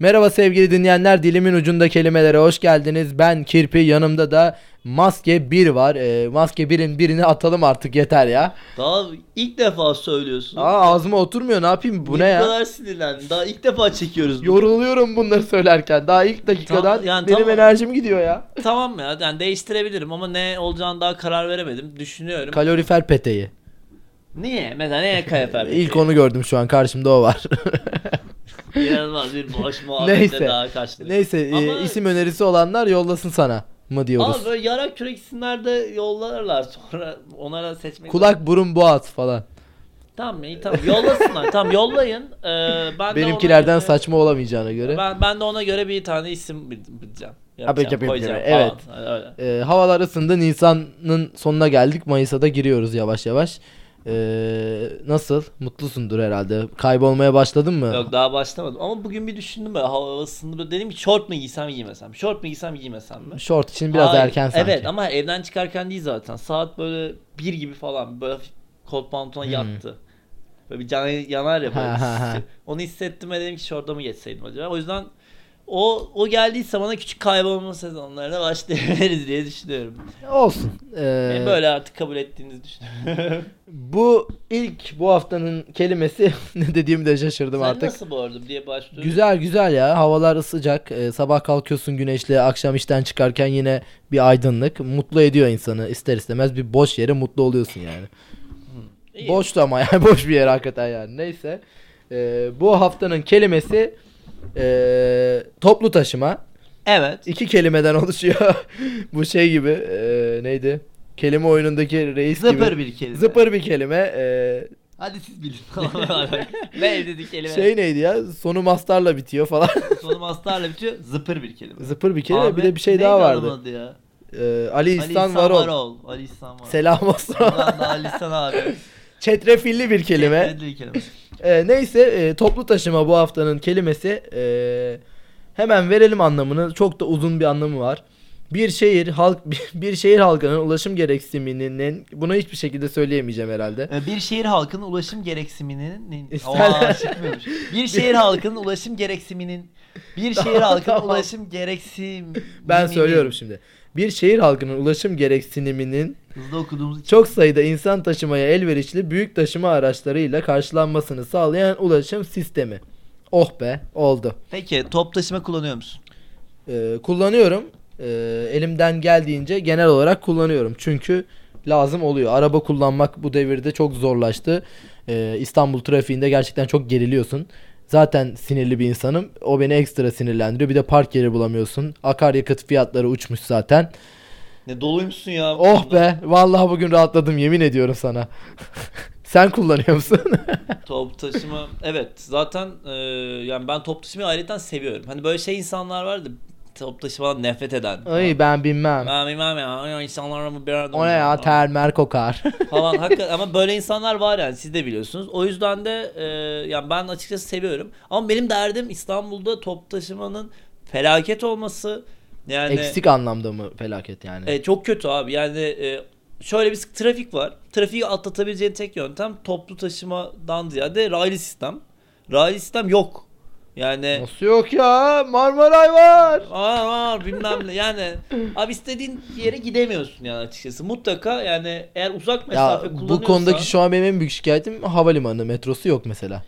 Merhaba sevgili dinleyenler dilimin ucunda kelimelere hoş geldiniz. Ben Kirpi yanımda da Maske 1 var. Ee, maske 1'in birini atalım artık yeter ya. Daha ilk defa söylüyorsun. Aa ağzıma oturmuyor ne yapayım bu ne Bu ya? kadar sinirlendin. Daha ilk defa çekiyoruz bunu. Yoruluyorum bunları söylerken. Daha ilk dakikadan Tamam, yani benim tamam. enerjim gidiyor ya. tamam ya yani değiştirebilirim ama ne olacağını daha karar veremedim. Düşünüyorum. Kalorifer peteği. Niye? Mesela neye kayafer? İlk onu gördüm şu an karşımda o var. İnanılmaz bir boş muhabbete Neyse. daha kaçtık. Neyse e, Ama- isim önerisi olanlar yollasın sana mı diyoruz. Ama böyle yarak kürek isimlerde yollarlar sonra onlara seçmek. Kulak burun boğaz falan. Tamam iyi tamam yollasınlar. tamam yollayın. Ee, ben de Benimkilerden göre- saçma olamayacağına göre. Ben, ben de ona göre bir tane isim bil- bileceğim. Yapacağım, yapayım, koyacağım evet. falan. Öyle. Ee, havalar ısındı. Nisan'ın sonuna geldik. Mayıs'a da giriyoruz yavaş yavaş. Ee, nasıl? Mutlusundur herhalde. Kaybolmaya başladın mı? Yok daha başlamadım ama bugün bir düşündüm böyle hava ısındı böyle dedim ki şort mu giysem giymesem. Şort mu giysem giymesem mi? Short için biraz Hayır, erken sanki. Evet ama evden çıkarken değil zaten. Saat böyle bir gibi falan böyle kot pantolona Hmm. yattı. Böyle bir can yanar ya böyle. Onu hissettim ve dedim ki şorta mı geçseydim acaba. O yüzden o o geldiyse bana küçük kaybolma sezonlarına başlayabiliriz diye düşünüyorum. Olsun. Ee, Beni böyle artık kabul ettiğinizi düşünüyorum. Bu ilk bu haftanın kelimesi ne dediğimi de şaşırdım Sen artık. nasıl bu arada diye başlıyorum. Güzel güzel ya. Havalar sıcak. Ee, sabah kalkıyorsun güneşli. Akşam işten çıkarken yine bir aydınlık. Mutlu ediyor insanı ister istemez. Bir boş yere mutlu oluyorsun yani. İyi. Boştu ama yani boş bir yer hakikaten yani. Neyse. Ee, bu haftanın kelimesi ee, toplu taşıma. Evet. İki kelimeden oluşuyor. bu şey gibi ee, neydi? Kelime oyunundaki reis gibi. Zıpır bir kelime. Zıpır bir kelime. Ee, Hadi siz bilin. ne dedik kelime? şey neydi ya? Sonu mastarla bitiyor falan. Sonu mastarla bitiyor. Zıpır bir kelime. Zıpır bir kelime. bir Ahmet- de bir şey neydi daha vardı. adı ya? Ee, Ali İhsan Varol. Varol. Ali İhsan Varol. Selam olsun. Ali İhsan abi. Çetrefilli bir kelime. Kelime. bir kelime. Ee, neyse e, toplu taşıma bu haftanın kelimesi. Ee, hemen verelim anlamını. Çok da uzun bir anlamı var. Bir şehir halk bir şehir halkının ulaşım gereksiniminin buna hiçbir şekilde söyleyemeyeceğim herhalde. Ee, Bir şehir halkının ulaşım gereksiniminin Aa, çıkmıyormuş. Bir şehir halkının ulaşım gereksiniminin bir şehir halkının ulaşım gereksim Ben söylüyorum şimdi. Bir şehir halkının ulaşım gereksiniminin Hızlı okuduğumuz için. çok sayıda insan taşımaya elverişli büyük taşıma araçlarıyla karşılanmasını sağlayan ulaşım sistemi. Oh be oldu. Peki top taşıma kullanıyor musun? Ee, kullanıyorum. Ee, elimden geldiğince genel olarak kullanıyorum. Çünkü lazım oluyor. Araba kullanmak bu devirde çok zorlaştı. Ee, İstanbul trafiğinde gerçekten çok geriliyorsun. Zaten sinirli bir insanım. O beni ekstra sinirlendiriyor. Bir de park yeri bulamıyorsun. Akaryakıt fiyatları uçmuş zaten. Ne doluymuşsun ya. Oh be. Vallahi bugün rahatladım yemin ediyorum sana. Sen kullanıyor musun? Top taşıma evet zaten e, yani ben top taşımayı ayrıca seviyorum. Hani böyle şey insanlar vardı top taşımadan nefret eden. Ay ben bilmem. Ben bilmem ya. ya insanlarla mı bir arada O ne ya termer kokar. falan. Hakikaten ama böyle insanlar var yani siz de biliyorsunuz. O yüzden de e, yani ben açıkçası seviyorum. Ama benim derdim İstanbul'da top taşımanın felaket olması. Yani Eksik anlamda mı felaket yani? e, çok kötü abi. Yani e, şöyle bir trafik var. Trafiği atlatabileceğin tek yöntem toplu taşımadan ziyade raylı sistem. Raylı sistem yok. Yani Nasıl yok ya? Marmaray var. Aa, var bilmem ne yani abi istediğin yere gidemiyorsun yani açıkçası mutlaka yani eğer uzak Ya mesafe bu kullanıyorsan konudaki şu an benim en büyük şikayetim havalimanı metrosu yok mesela.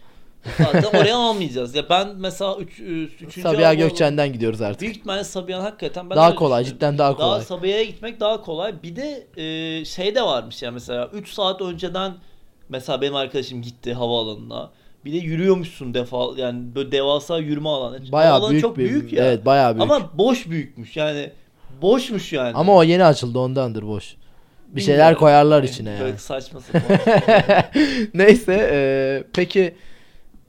zaten oraya almayacağız ya ben mesela 3 üç, üçüncü Sabiha havaalanı- Gökçen'den gidiyoruz artık. büyük ihtimalle Sabiha hakikaten ben Daha öyle kolay, düşünüyorum. cidden daha kolay. daha Sabiha'ya gitmek daha kolay bir de e, şey de varmış ya mesela 3 saat önceden mesela benim arkadaşım gitti havaalanına bir de yürüyormuşsun defa yani böyle devasa yürüme alanı Bayağı Havaalanı büyük çok bir büyük ya Evet, bayağı büyük. Ama, ama boş büyükmüş yani boşmuş yani o yeni açıldı ondandır boş. Bir şeyler Bilmiyorum. koyarlar içine Böyle yani. saçma sapan. Neyse, e, peki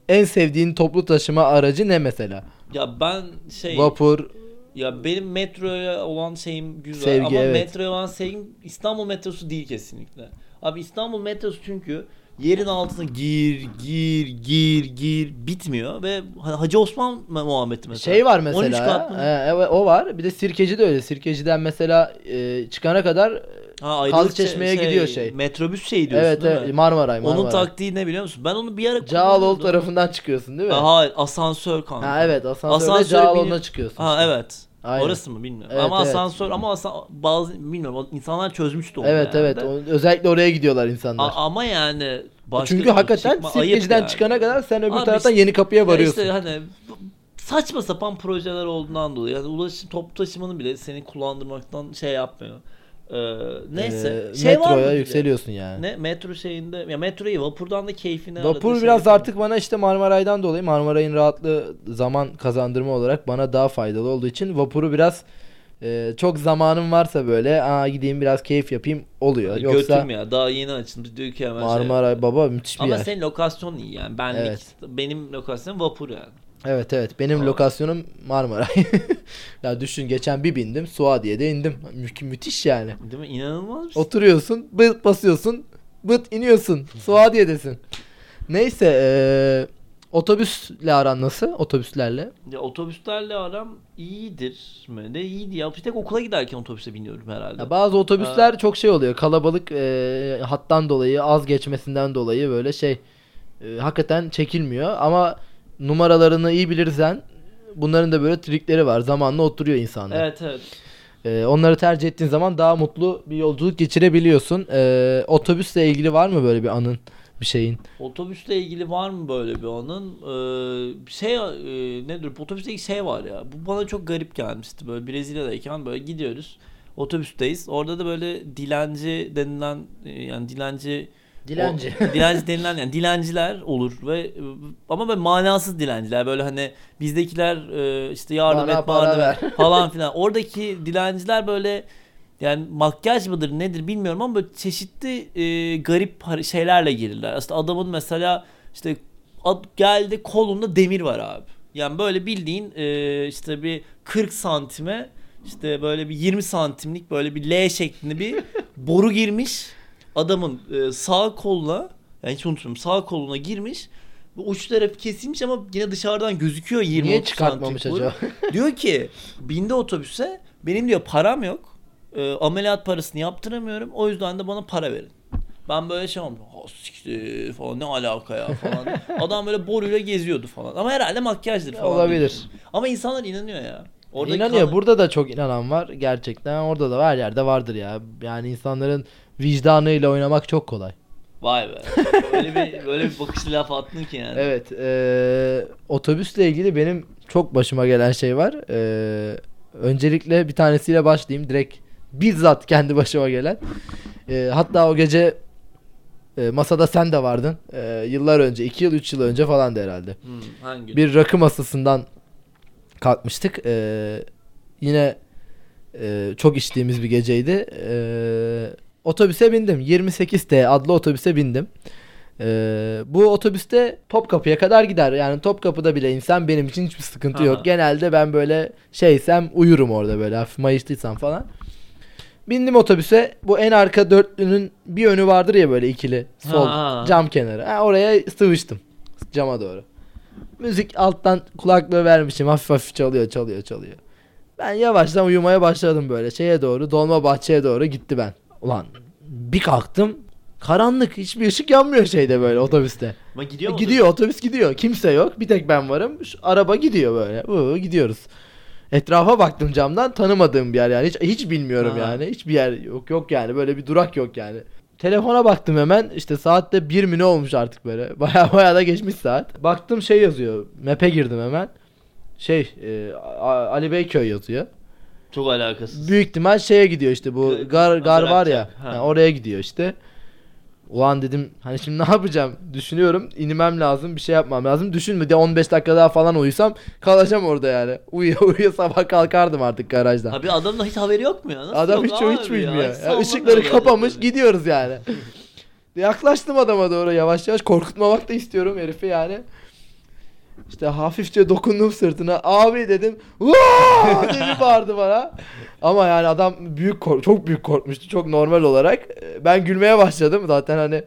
en sevdiğin toplu taşıma aracı ne mesela? ya ben şey Vapur, ya benim metroya olan şeyim güzel Sevgi, ama evet. metroya olan sevgim İstanbul metrosu değil kesinlikle. Abi İstanbul metrosu çünkü yerin altına gir gir gir gir bitmiyor ve Hacı Osman muhabbeti mesela. şey var 13 mesela. kat mı? e, evet, o var. Bir de Sirkeci de öyle. Sirkeci'den mesela e, çıkana kadar Ha, ayrılık Kalçeşme'ye gidiyor şey. Metrobüs şeyi diyorsun Evet değil evet mi? Marmaray Marmaray. Onun taktiği ne biliyor musun? Ben onu bir ara Cağaloğlu tarafından çıkıyorsun değil mi? Ha, Hayır asansör kanka. Ha evet asansörde Asansöre Cağaloğlu'na biniyor- çıkıyorsun. Ha işte. evet. Aynen. Orası mı bilmiyorum. Evet, ama evet. asansör ama asa- bazı bilmiyorum insanlar çözmüştü onu. Evet yani evet. O- özellikle oraya gidiyorlar insanlar. A- ama yani başka Çünkü hakikaten Sirkeci'den yani. çıkana kadar sen öbür Abi taraftan işte- yeni kapıya Ya varıyorsun. işte hani saçma sapan projeler olduğundan dolayı yani ulaşım toplu taşımanın bile seni kullandırmaktan şey yapmıyor. Ee, neyse. Ee, şey var metroya de? yükseliyorsun yani. Ne metro şeyinde ya metroyu vapurdan da keyfini Vapur arada biraz şey artık bana işte Marmaray'dan dolayı Marmaray'ın rahatlığı zaman kazandırma olarak bana daha faydalı olduğu için vapuru biraz e, çok zamanım varsa böyle aa gideyim biraz keyif yapayım oluyor. Götüm Yoksa ya daha yeni açıldı diyor ki hemen Marmaray şey. baba müthiş bir Ama yer. senin lokasyon iyi yani. Benlik Evet. benim lokasyonum vapur yani. Evet evet benim Aa. lokasyonum Marmaray. ya düşün geçen bir bindim Suadiye'de indim. Mü- müthiş yani. Değil mi? İnanılmaz bir şey. Oturuyorsun, bıt basıyorsun, bıt iniyorsun. Suadiye'desin. Neyse, eee, otobüsle aran nasıl? Otobüslerle. Ya otobüslerle aram iyidir mi? De iyiydi ya. Bir tek okula giderken otobüse biniyorum herhalde. Ya bazı otobüsler çok şey oluyor. Kalabalık eee, hattan dolayı, az geçmesinden dolayı böyle şey eee, hakikaten çekilmiyor ama numaralarını iyi bilirsen bunların da böyle trikleri var. Zamanla oturuyor insanlar. Evet evet. Eee, onları tercih ettiğin zaman daha mutlu bir yolculuk geçirebiliyorsun. Eee, otobüsle ilgili var mı böyle bir anın, bir şeyin? Otobüsle ilgili var mı böyle bir anın? Ee, şey e, nedir? Otobüste şey var ya. Bu bana çok garip gelmişti. Böyle Brezilya'dayken böyle gidiyoruz. Otobüsteyiz. Orada da böyle dilenci denilen e, yani dilenci Dilenci. O- dilenci denilen yani dilenciler olur ve ama böyle manasız dilenciler böyle hani bizdekiler e, işte yardım Bana et para yardım ver. falan filan. Oradaki dilenciler böyle yani makyaj mıdır nedir bilmiyorum ama böyle çeşitli e, garip şeylerle gelirler. Aslında adamın mesela işte ad- geldi kolunda demir var abi. Yani böyle bildiğin e, işte bir 40 santime işte böyle bir 20 santimlik böyle bir L şeklinde bir boru girmiş. Adamın e, sağ koluna yani hiç unutmuyorum sağ koluna girmiş. Bu uç tarafı kesilmiş ama yine dışarıdan gözüküyor 20 Niye çıkartmamış santim acaba? Diyor ki bindi otobüse benim diyor param yok. E, ameliyat parasını yaptıramıyorum. O yüzden de bana para verin. Ben böyle şey olmuşum. "Ha, siktir falan ne alaka ya falan. Adam böyle boruyla geziyordu falan. Ama herhalde makyajdır falan. Olabilir. Ama insanlar inanıyor ya. Orada İnanıyor. kan- Burada da çok inanan var. Gerçekten orada da her yerde vardır ya. Yani insanların vicdanıyla oynamak çok kolay. Vay be. Öyle bir böyle bir bakışlı laf attın ki yani. Evet. eee, otobüsle ilgili benim çok başıma gelen şey var. Eee, öncelikle bir tanesiyle başlayayım. Direkt bizzat kendi başıma gelen. Eee, hatta o gece eee, masada sen de vardın. Eee, yıllar önce. 2 yıl 3 yıl önce falan da herhalde. Hmm, hangi? bir rakı masasından kalkmıştık. Ee, yine e, çok içtiğimiz bir geceydi. Ee, otobüse bindim. 28T adlı otobüse bindim. Ee, bu otobüste Topkapı'ya kadar gider. Yani Topkapı'da bile insan benim için hiçbir sıkıntı Aha. yok. Genelde ben böyle şeysem uyurum orada böyle hafif mayıştıysam falan. Bindim otobüse. Bu en arka dörtlünün bir önü vardır ya böyle ikili. Sol Ha. cam kenarı. Ha, oraya sıvıştım. Cama doğru. Müzik alttan kulaklığı vermişim. Hafif hafif çalıyor çalıyor çalıyor. Ben yavaştan uyumaya başladım böyle. Şeye doğru dolma bahçeye doğru gitti ben. Ulan bir kalktım. Karanlık hiçbir ışık yanmıyor şeyde böyle otobüste. Ama gidiyor mu? gidiyor otobüs gidiyor. Kimse yok. Bir tek ben varım. Şu araba gidiyor böyle. Uuu, gidiyoruz. Etrafa baktım camdan tanımadığım bir yer yani. Hiç, hiç bilmiyorum Ha. yani. Hiçbir yer yok yok yani. Böyle bir durak yok yani. Telefona baktım hemen. İşte saatte bir mi ne olmuş artık böyle. Baya baya da geçmiş saat. Baktım şey yazıyor. Map'e girdim hemen. Şey e, A- Ali Beyköy yazıyor. Çok alakasız. Büyük ihtimal şeye gidiyor işte bu G- gar gar var ya. ha. ha, oraya gidiyor işte. Ulan dedim hani şimdi ne yapacağım? Düşünüyorum. inmem lazım. Bir şey yapmam lazım. Düşünme de 15 dakika daha falan uyusam kalacağım orada yani. Uyuya uyuya sabah kalkardım artık garajdan. Abi adamın da hiç haberi yok mu ya? Nasıl Adam hiç abi hiç ya? bilmiyor. Ya, sallamıyor ışıkları kapamış böyle. gidiyoruz yani. Yaklaştım adama doğru yavaş yavaş korkutmamak da istiyorum herifi yani. İşte hafifçe dokundum sırtına. Abi dedim. Bir bağırdı bana. Ama yani adam büyük kork çok büyük korkmuştu. Çok normal olarak. Ben gülmeye başladım zaten hani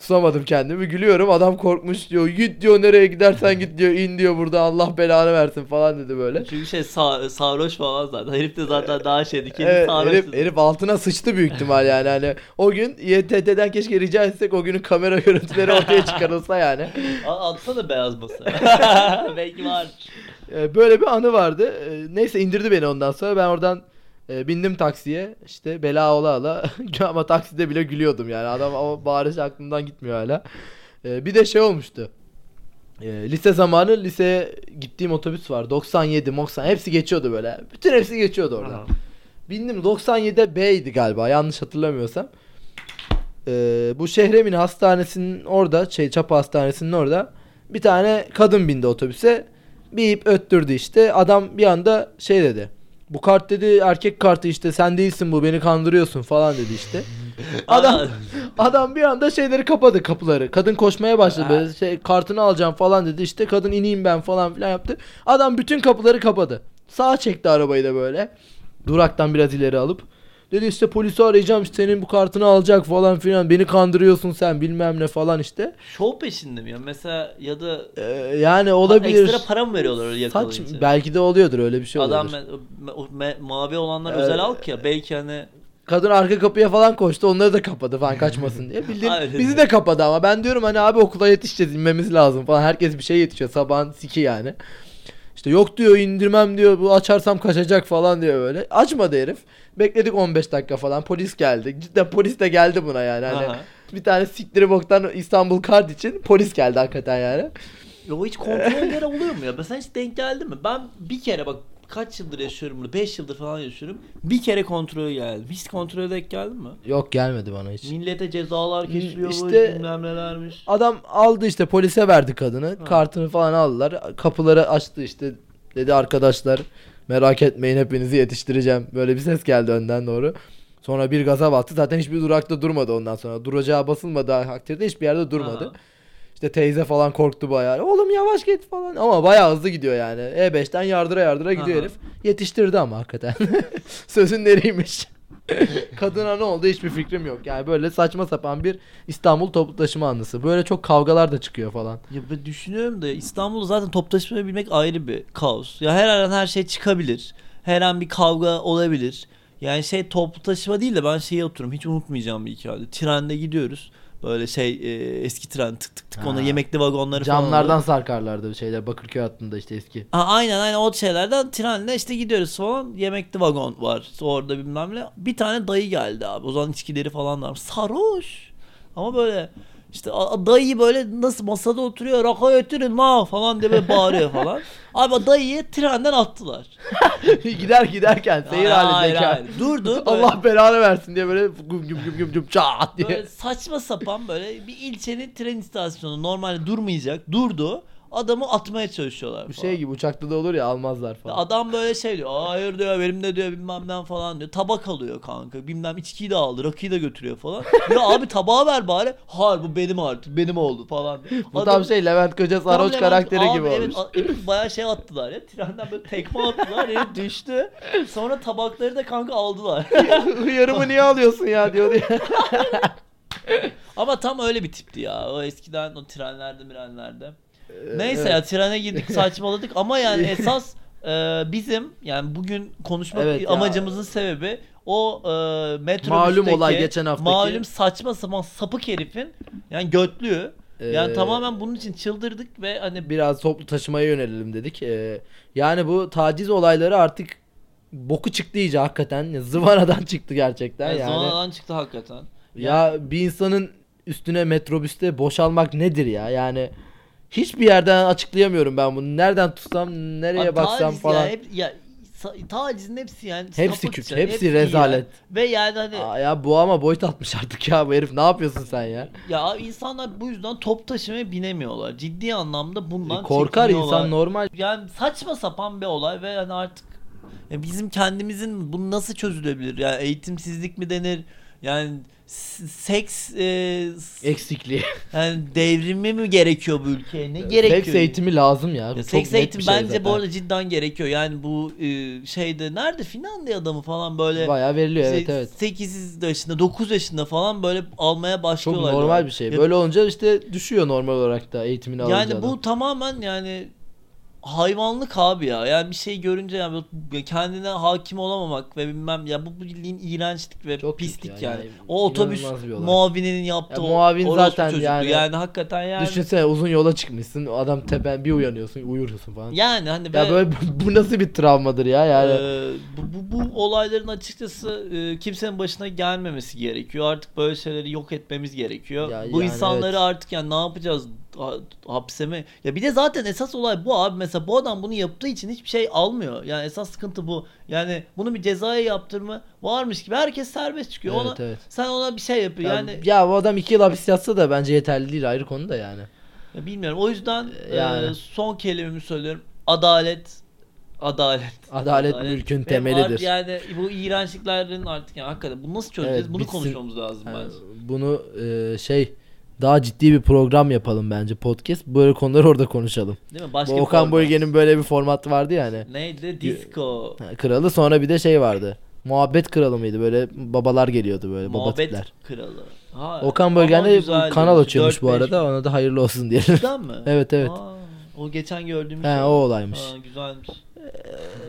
Tutamadım kendimi gülüyorum adam korkmuş diyor git diyor nereye gidersen git diyor in diyor burada Allah belanı versin falan dedi böyle. Çünkü şey sa sarhoş falan zaten. Herif de zaten daha şeydi. Kendi Evet, sarhoştu. herif, herif altına sıçtı büyük ihtimal yani hani o gün YTT'den keşke rica etsek o günün kamera görüntüleri ortaya çıkarılsa yani. Atsana beyaz masa. Belki var. Ee, Böyle bir anı vardı. Ee, Neyse indirdi beni ondan sonra ben oradan e, bindim taksiye işte bela ola ola ama takside bile gülüyordum yani adam o bağırış aklımdan gitmiyor hala. Ee, Bir de şey olmuştu. Ee, Lise zamanı liseye gittiğim otobüs var 97 90 hepsi geçiyordu böyle bütün hepsi geçiyordu orada. Aha. Bindim 97'de B'ydi galiba yanlış hatırlamıyorsam. Ee, bu Şehremin hastanesinin orada şey Çapa hastanesinin orada bir tane kadın bindi otobüse. Bip öttürdü işte. Adam bir anda şey dedi. Bu kart dedi erkek kartı işte sen değilsin bu beni kandırıyorsun falan dedi işte. Adam adam bir anda şeyleri kapadı kapıları. Kadın koşmaya başladı böyle şey kartını alacağım falan dedi işte kadın ineyim ben falan filan yaptı. Adam bütün kapıları kapadı. Sağa çekti arabayı da böyle. Duraktan biraz ileri alıp dedi işte polisi arayacağım işte senin bu kartını alacak falan filan beni kandırıyorsun sen bilmem ne falan işte. Şov peşinde mi ya? Mesela ya da Ee, yani olabilir. ekstra para mı veriyorlar öyle Saç yakalayınca? belki de oluyordur öyle bir şey Adam olabilir. me- mavi olanlar Ee, özel halk ya. Belki hani Kadın arka kapıya falan koştu. Onları da kapadı falan kaçmasın diye. Bildiğin bizi de kapadı ama ben diyorum hani abi okula yetişeceğiz inmemiz lazım falan. Herkes bir şey yetişiyor. Sabahın siki yani. İşte yok diyor indirmem diyor. Bu açarsam kaçacak falan diyor böyle. Açmadı herif. Bekledik 15 dakika falan. Polis geldi. Cidden polis de geldi buna yani. Hani Aha. bir tane siktiri boktan İstanbul kart için polis geldi hakikaten yani. Ya o hiç kontrollere oluyor mu ya? Mesela hiç denk geldi mi? Ben bir kere bak kaç yıldır yaşıyorum burada? 5 yıldır falan yaşıyorum. Bir kere kontrole geldim. Hiç kontrole denk geldin mi? Yok gelmedi bana hiç. Millete cezalar kesiliyormuş, işte- bilmem nelermiş. Adam aldı işte polise verdi kadını. Kartını falan aldılar. Kapıları açtı işte. Dedi arkadaşlar merak etmeyin hepinizi yetiştireceğim. Böyle bir ses geldi önden doğru. Sonra bir gaza bastı. Zaten hiçbir durakta durmadı ondan sonra. Duracağı basılmadı takdirde hiçbir yerde durmadı. Aha. İşte teyze falan korktu bayağı. Oğlum yavaş git falan. Ama bayağı hızlı gidiyor yani. E5'ten yardıra yardıra gidiyor Aha. herif. Yetiştirdi ama hakikaten. Sözün nereymiş. Kadına ne oldu hiçbir fikrim yok. Yani böyle saçma sapan bir İstanbul toplu taşıma anısı. Böyle çok kavgalar da çıkıyor falan. Ya ben düşünüyorum da İstanbul'da zaten top taşımayı bilmek ayrı bir kaos. Ya her an her şey çıkabilir. Her an bir kavga olabilir. Yani şey toplu taşıma değil de ben şeyi otururum hiç unutmayacağım bir hikaye. Trende gidiyoruz. Böyle şey e, eski tren tık tık tık Ha. ona yemekli vagonları falan Camlardan oluyor. sarkarlardı bir şeyler Bakırköy hattında işte eski. Ha, aynen aynen o şeylerden trenle işte gidiyoruz falan. Yemekli vagon var orada bilmem ne. Bir tane dayı geldi abi. O zaman içkileri falan var. Sarhoş. Ama böyle işte dayı böyle nasıl masada oturuyor rakı götürün ma falan diye böyle bağırıyor falan. Abi dayıyı trenden attılar. Gider giderken seyir halindeyken. Durdu. Böyle, Allah belanı versin diye böyle güm güm güm güm güm çat diye. böyle saçma sapan böyle bir ilçenin tren istasyonu normalde durmayacak. Durdu. Adamı atmaya çalışıyorlar Bu falan. şey gibi uçakta da olur ya almazlar falan. Adam böyle şey diyor. "Aa, Hayır diyor benim de diyor bilmem ne falan diyor. Tabak alıyor kanka. Bilmem içkiyi de aldı. Rakıyı da götürüyor falan. ya abi tabağı ver bari. Hayır bu benim artık. Benim oldu falan. diyor. Bu Adam- tam şey Levent Koca sarhoş karakteri abi gibi evet, olmuş. a- herif bayağı şey attılar ya. Trenden böyle tekme attılar. Herif düştü. Sonra tabakları da kanka aldılar. Yarımı niye alıyorsun ya diyor diye. Ama tam öyle bir tipti ya. O eskiden o trenlerde mirenlerde. Neyse ya trene girdik saçmaladık ama yani esas e, bizim yani bugün konuşmak Evet ya. amacımızın sebebi o e, metrobüsteki Malum olay geçen haftaki. malum saçma sapan sapık herifin yani götlüğü yani Ee, tamamen bunun için çıldırdık ve hani biraz toplu taşımaya yönelelim dedik. Ee, yani bu taciz olayları artık boku çıktı iyice hakikaten. Zıvanadan çıktı gerçekten yani, yani. zonadan çıktı hakikaten. Ya bir insanın üstüne metrobüste boşalmak nedir ya? Yani hiçbir yerden açıklayamıyorum ben bunu. Nereden tutsam, nereye Abi baksam taciz falan. Ya, hep, ya tacizin hepsi yani Hepsi kötü, hepsi iyi rezalet. ya. Ve yani hani Aa, ya bu ama boyut atmış artık ya bu herif. Ne yapıyorsun sen ya? Ya insanlar bu yüzden top taşımaya binemiyorlar. Ciddi anlamda bundan E, Korkar insan normal. Yani saçma sapan bir olay ve yani artık ya bizim kendimizin bu nasıl çözülebilir? Yani eğitimsizlik mi denir? Yani seks e, Eksikliği. yani devrimi mi gerekiyor bu ülkeye? Ne gerekiyor? Seks eğitimi lazım ya. Ya Çok seks net eğitim bir şey bence zaten. bu arada cidden gerekiyor. Yani bu e, şeyde nerede Finlandiya'da mı falan böyle Bayağı veriliyor işte evet evet. 8 yaşında 9 yaşında falan böyle almaya Çok başlıyorlar. normal yani. bir şey. Ya Böyle olunca işte düşüyor normal olarak da eğitimini alınca Yani adam. bu tamamen yani hayvanlık abi ya. Yani bir şey görünce yani kendine hakim olamamak ve bilmem ya bu bildiğin iğrençlik ve Çok pislik ya, yani. yani O otobüs muavininin yaptığı Ya o muavin orospu zaten yani- yani hakikaten yani Düşünsene uzun yola çıkmışsın. Adam tepen bir uyanıyorsun, uyuyorsun falan. yani hani Ya ve- böyle bu nasıl bir travmadır ya yani. Ee, bu, bu, bu olayların açıkçası e, kimsenin başına gelmemesi gerekiyor. Artık böyle şeyleri yok etmemiz gerekiyor. Ya bu yani insanları evet. artık yani ne yapacağız? Ha- Hapse mi? Ya bir de zaten esas olay bu abi. Mesela bu adam bunu yaptığı için hiçbir şey almıyor. Yani esas sıkıntı bu. Yani bunu bir cezaya yaptırma varmış gibi herkes serbest çıkıyor. Evet, ona evet. sen ona bir şey yapıyor. Ya, Yani ya bu adam iki yıl hapis yatsa da bence yeterli değil ayrı konu da yani. ya bilmiyorum. O yüzden e, Yani. son kelimemi söylüyorum. Adalet Adalet. Adalet bu ülkenin Ve temelidir. artık Yani bu iğrençliklerin artık yani hakikaten bunu nasıl çözeceğiz? Evet, bunu bitsin. konuşmamız lazım Yani bence. bunu e, şey daha ciddi bir program yapalım bence podcast. Böyle konuları orada konuşalım. Değil mi? Başka Bu Okan format. Bölge'nin böyle bir formatı vardı yani. Neydi? Disco. Kralı sonra bir de şey vardı. Muhabbet kralı mıydı? Böyle babalar geliyordu böyle baba Muhabbet tipler. kralı. Ha, Okan Bölgen'de kanal açıyormuş bu 4-5 arada. Ona da hayırlı olsun diyelim. Cidden mi? Evet, evet. Aa, o geçen gördüğümüz He, şey. o olaymış. Ha, güzelmiş.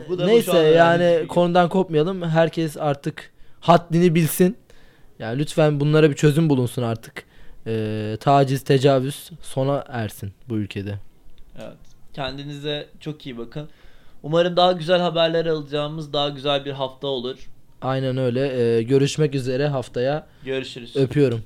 Bu da bu Neyse an yani konudan kopmayalım. Herkes artık haddini bilsin. Yani lütfen bunlara bir çözüm bulunsun artık. Ee, taciz, tecavüz sona ersin bu ülkede. Evet. Kendinize çok iyi bakın. Umarım daha güzel haberler alacağımız daha güzel bir hafta olur. Aynen öyle. Ee, görüşmek üzere haftaya. Görüşürüz. Öpüyorum.